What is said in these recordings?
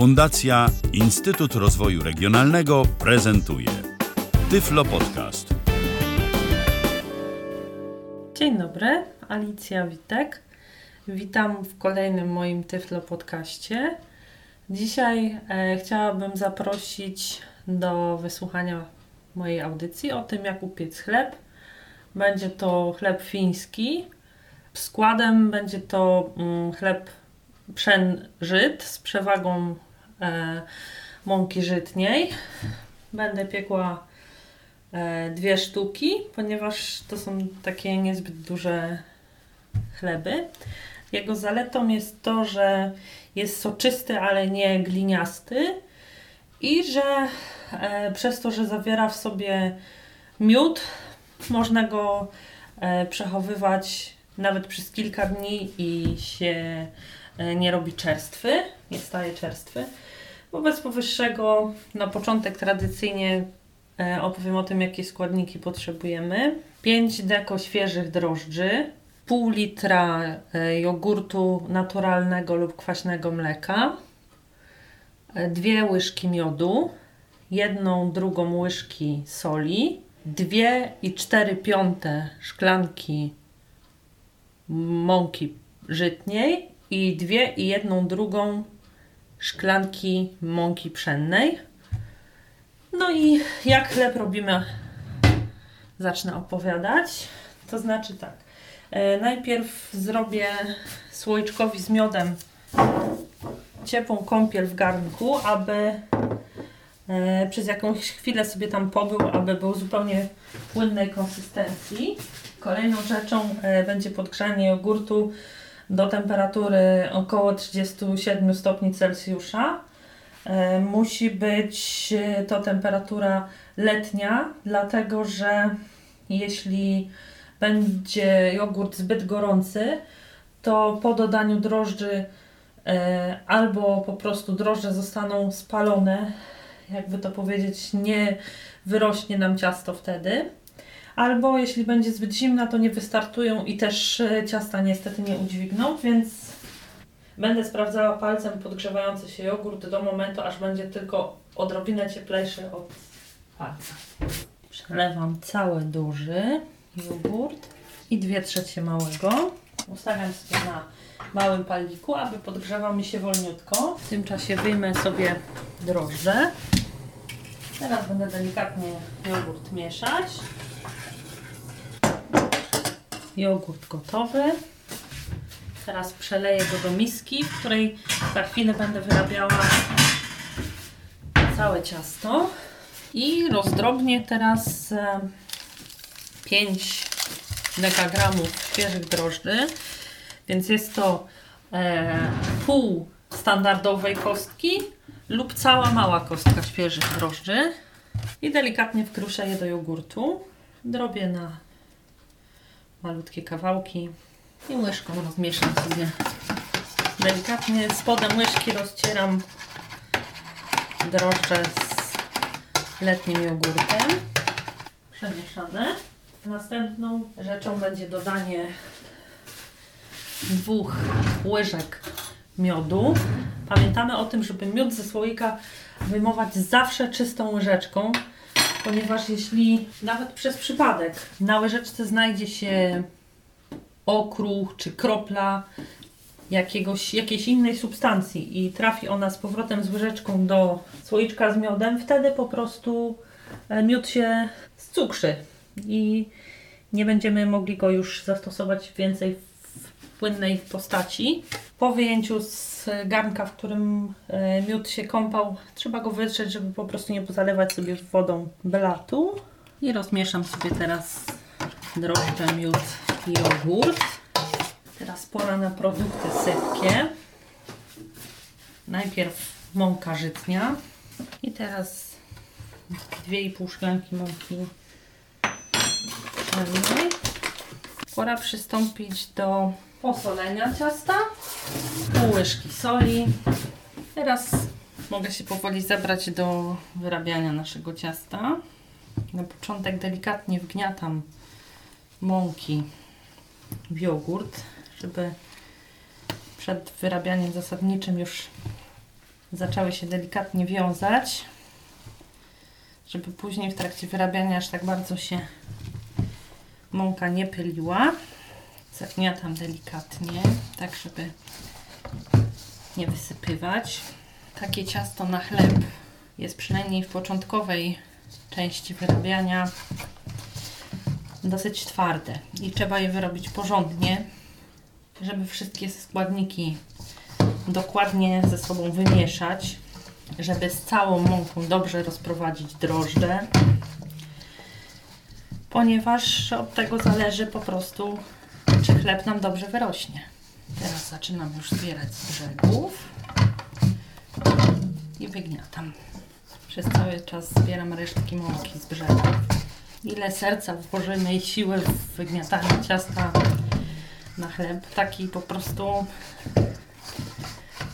Fundacja Instytut Rozwoju Regionalnego prezentuje Tyflo Podcast. Dzień dobry, Alicja Witek. Witam w kolejnym moim Tyflo Podcaście. Dzisiaj e, chciałabym zaprosić do wysłuchania mojej audycji o tym, jak upiec chleb. Będzie to chleb fiński. Składem będzie to mm, chleb pszen żyt z przewagą mąki żytniej. Będę piekła e, dwie sztuki, ponieważ to są takie niezbyt duże chleby. Jego zaletą jest to, że jest soczysty, ale nie gliniasty i że e, przez to, że zawiera w sobie miód, można go e, przechowywać nawet przez kilka dni i się e, nie robi czerstwy, nie staje czerstwy. Wobec powyższego na początek tradycyjnie e, opowiem o tym, jakie składniki potrzebujemy. 5 deko świeżych drożdży, pół litra e, jogurtu naturalnego lub kwaśnego mleka, e, dwie łyżki miodu, jedną drugą łyżki soli, dwie i cztery piąte szklanki mąki żytniej i dwie i jedną drugą szklanki mąki pszennej. No i jak chleb robimy, zacznę opowiadać. To znaczy tak, e, najpierw zrobię słoiczkowi z miodem ciepłą kąpiel w garnku, aby e, przez jakąś chwilę sobie tam pobył, aby był zupełnie płynnej konsystencji. Kolejną rzeczą e, będzie podgrzanie jogurtu do temperatury około 37 stopni Celsjusza. E, Musi być e, to temperatura letnia, dlatego że jeśli będzie jogurt zbyt gorący, to po dodaniu drożdży e, albo po prostu drożdże zostaną spalone, jakby to powiedzieć, nie wyrośnie nam ciasto wtedy. Albo jeśli będzie zbyt zimna, to nie wystartują i też e, ciasta niestety nie udźwigną, więc będę sprawdzała palcem podgrzewający się jogurt do momentu, aż będzie tylko odrobinę cieplejszy od palca. Przelewam cały duży jogurt i dwie trzecie małego. Ustawiam sobie na małym palniku, aby podgrzewał mi się wolniutko. W tym czasie wyjmę sobie drożdże. Teraz będę delikatnie jogurt mieszać. Jogurt gotowy. Teraz przeleję go do miski, w której za chwilę będę wyrabiała całe ciasto. I rozdrobnię teraz e, 5 dekagramów świeżych drożdży. Więc jest to e, pół standardowej kostki lub cała mała kostka świeżych drożdży. I delikatnie wkruszę je do jogurtu. Drobię na malutkie kawałki i łyżką rozmieszam sobie delikatnie. Spodem łyżki rozcieram drożdże z letnim jogurtem. Przemieszane. Następną rzeczą będzie dodanie dwóch łyżek miodu. Pamiętamy o tym, żeby miód ze słoika wyjmować zawsze czystą łyżeczką, ponieważ jeśli nawet przez przypadek na łyżeczce znajdzie się okruch czy kropla jakiegoś, jakiejś innej substancji i trafi ona z powrotem z łyżeczką do słoiczka z miodem, wtedy po prostu e, miód się zcukrzy i nie będziemy mogli go już zastosować więcej płynnej postaci. Po wyjęciu z garnka, w którym e, miód się kąpał, trzeba go wytrzeć, żeby po prostu nie pozalewać sobie wodą belatu. I rozmieszam sobie teraz drożdże, miód i jogurt. Teraz pora na produkty sypkie. Najpierw mąka żytnia. I teraz 2,5 szklanki mąki. Pora przystąpić do posolenia ciasta. Pół łyżki soli. Teraz mogę się powoli zabrać do wyrabiania naszego ciasta. Na początek delikatnie wgniatam mąki w jogurt, żeby przed wyrabianiem zasadniczym już zaczęły się delikatnie wiązać, żeby później w trakcie wyrabiania aż tak bardzo się mąka nie pyliła. Zagniatam delikatnie, tak żeby nie wysypywać. Takie ciasto na chleb jest przynajmniej w początkowej części wyrabiania dosyć twarde i trzeba je wyrobić porządnie, żeby wszystkie składniki dokładnie ze sobą wymieszać, żeby z całą mąką dobrze rozprowadzić drożdże, ponieważ od tego zależy po prostu, czy chleb nam dobrze wyrośnie. Teraz zaczynam już zbierać z brzegów i wygniatam. Przez cały czas zbieram resztki mąki z brzegów. Ile serca włożymy i siły w wygniatanie ciasta na chleb, taki po prostu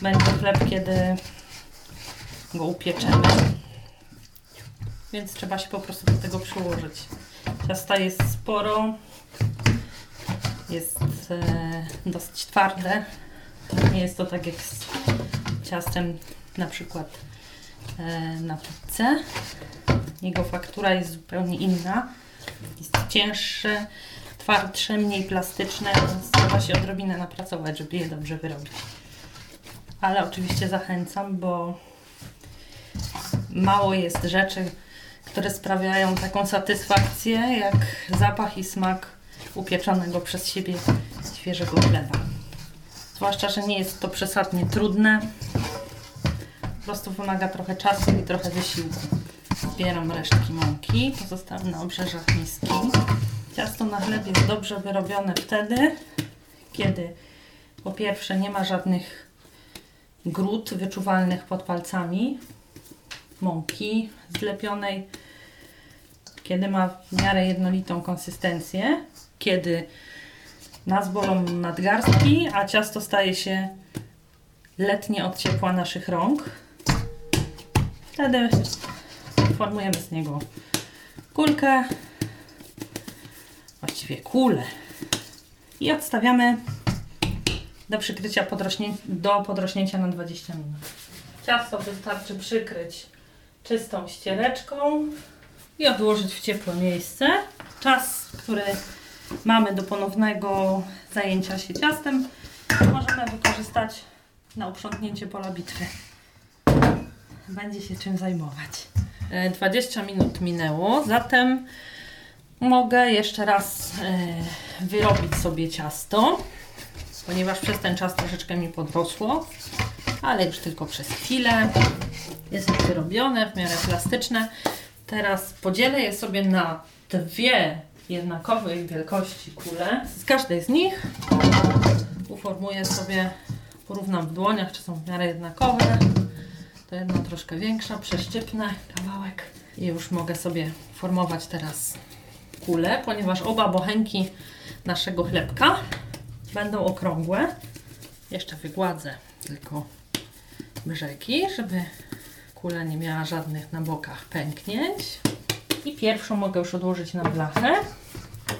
będzie chleb, kiedy go upieczemy. Więc trzeba się po prostu do tego przyłożyć. Ciasta jest sporo, jest e, dosyć twarde. Nie jest to tak jak z ciastem na przykład e, na pizzę. Jego faktura jest zupełnie inna. Jest cięższe, twardsze, mniej plastyczne, więc trzeba się odrobinę napracować, żeby je dobrze wyrobić. Ale oczywiście zachęcam, bo mało jest rzeczy, które sprawiają taką satysfakcję, jak zapach i smak upieczonego przez siebie świeżego chleba. Zwłaszcza, że nie jest to przesadnie trudne. Po prostu wymaga trochę czasu i trochę wysiłku. Zbieram resztki mąki, pozostałe na obrzeżach miski. Ciasto na chleb jest dobrze wyrobione wtedy, kiedy po pierwsze nie ma żadnych grud wyczuwalnych pod palcami mąki zlepionej, kiedy ma w miarę jednolitą konsystencję, kiedy nas bolą nadgarstki, a ciasto staje się letnie od ciepła naszych rąk. Wtedy formujemy z niego kulkę, właściwie kulę i odstawiamy do przykrycia podrośnie, do podrośnięcia na 20 minut. Ciasto wystarczy przykryć czystą ściereczką i odłożyć w ciepłe miejsce. Czas, który mamy do ponownego zajęcia się ciastem, możemy wykorzystać na uprzątnięcie pola bitwy. Będzie się czym zajmować. E, 20 minut minęło, zatem mogę jeszcze raz e, wyrobić sobie ciasto, ponieważ przez ten czas troszeczkę mi podrosło, ale już tylko przez chwilę. Jest już wyrobione, w miarę plastyczne. Teraz podzielę je sobie na dwie jednakowej wielkości kule. Z każdej z nich uformuję sobie, porównam w dłoniach, czy są w miarę jednakowe. To jedna troszkę większa, przeszczypnę kawałek i już mogę sobie formować teraz kulę, ponieważ oba bochenki naszego chlebka będą okrągłe. Jeszcze wygładzę tylko brzegi, żeby kula nie miała żadnych na bokach pęknięć. I pierwszą mogę już odłożyć na blachę.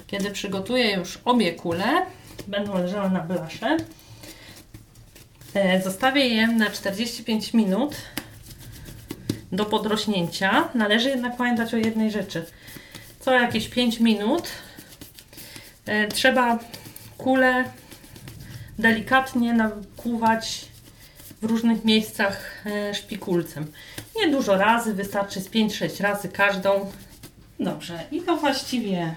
Kiedy przygotuję już obie kule, będą leżały na blasze. E, Zostawię je na 45 minut do podrośnięcia. Należy jednak pamiętać o jednej rzeczy. Co jakieś 5 minut e, trzeba kulę delikatnie nakłuwać w różnych miejscach e, szpikulcem. Nie dużo razy, wystarczy z 5-6 razy każdą. Dobrze, i to właściwie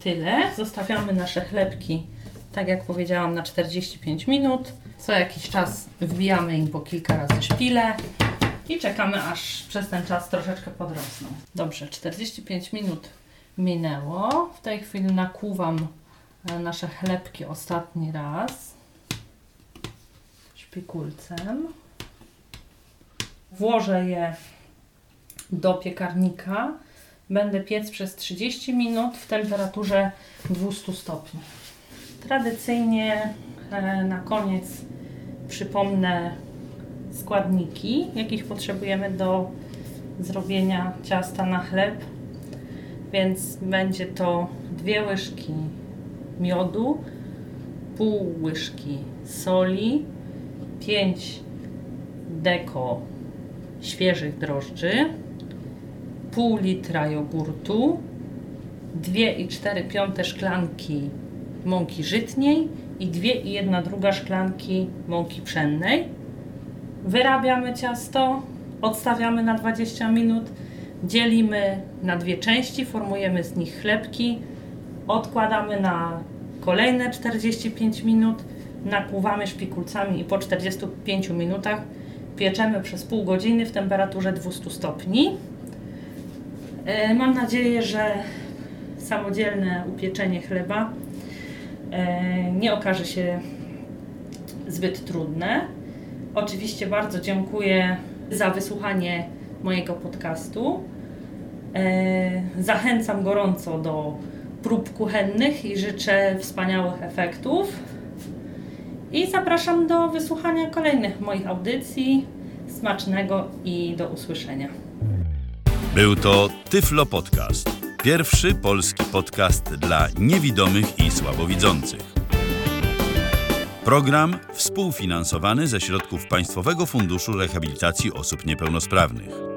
tyle. Zostawiamy nasze chlebki, tak jak powiedziałam, na 45 minut. Co jakiś czas wbijamy im po kilka razy szpilę i czekamy, aż przez ten czas troszeczkę podrosną. Dobrze, 45 minut minęło. W tej chwili nakłuwam e, nasze chlebki ostatni raz szpikulcem. Włożę je do piekarnika. Będę piec przez 30 minut w temperaturze 200 stopni. Tradycyjnie e, na koniec przypomnę składniki, jakich potrzebujemy do zrobienia ciasta na chleb. Więc będzie to dwie łyżki miodu, pół łyżki soli, 5 deko świeżych drożdży, pół litra jogurtu, 2,4 piąte szklanki mąki żytniej i 2,1 druga szklanki mąki pszennej. Wyrabiamy ciasto, odstawiamy na 20 minut, dzielimy na dwie części, formujemy z nich chlebki, odkładamy na kolejne 45 minut, nakłuwamy szpikulcami i po 45 minutach pieczemy przez pół godziny w temperaturze 200 stopni. E, Mam nadzieję, że samodzielne upieczenie chleba e, nie okaże się zbyt trudne. Oczywiście bardzo dziękuję za wysłuchanie mojego podcastu. E, Zachęcam gorąco do prób kuchennych i życzę wspaniałych efektów. I zapraszam do wysłuchania kolejnych moich audycji. Smacznego i do usłyszenia. Był to Tyflo Podcast. Pierwszy polski podcast dla niewidomych i słabowidzących. Program współfinansowany ze środków Państwowego Funduszu Rehabilitacji Osób Niepełnosprawnych.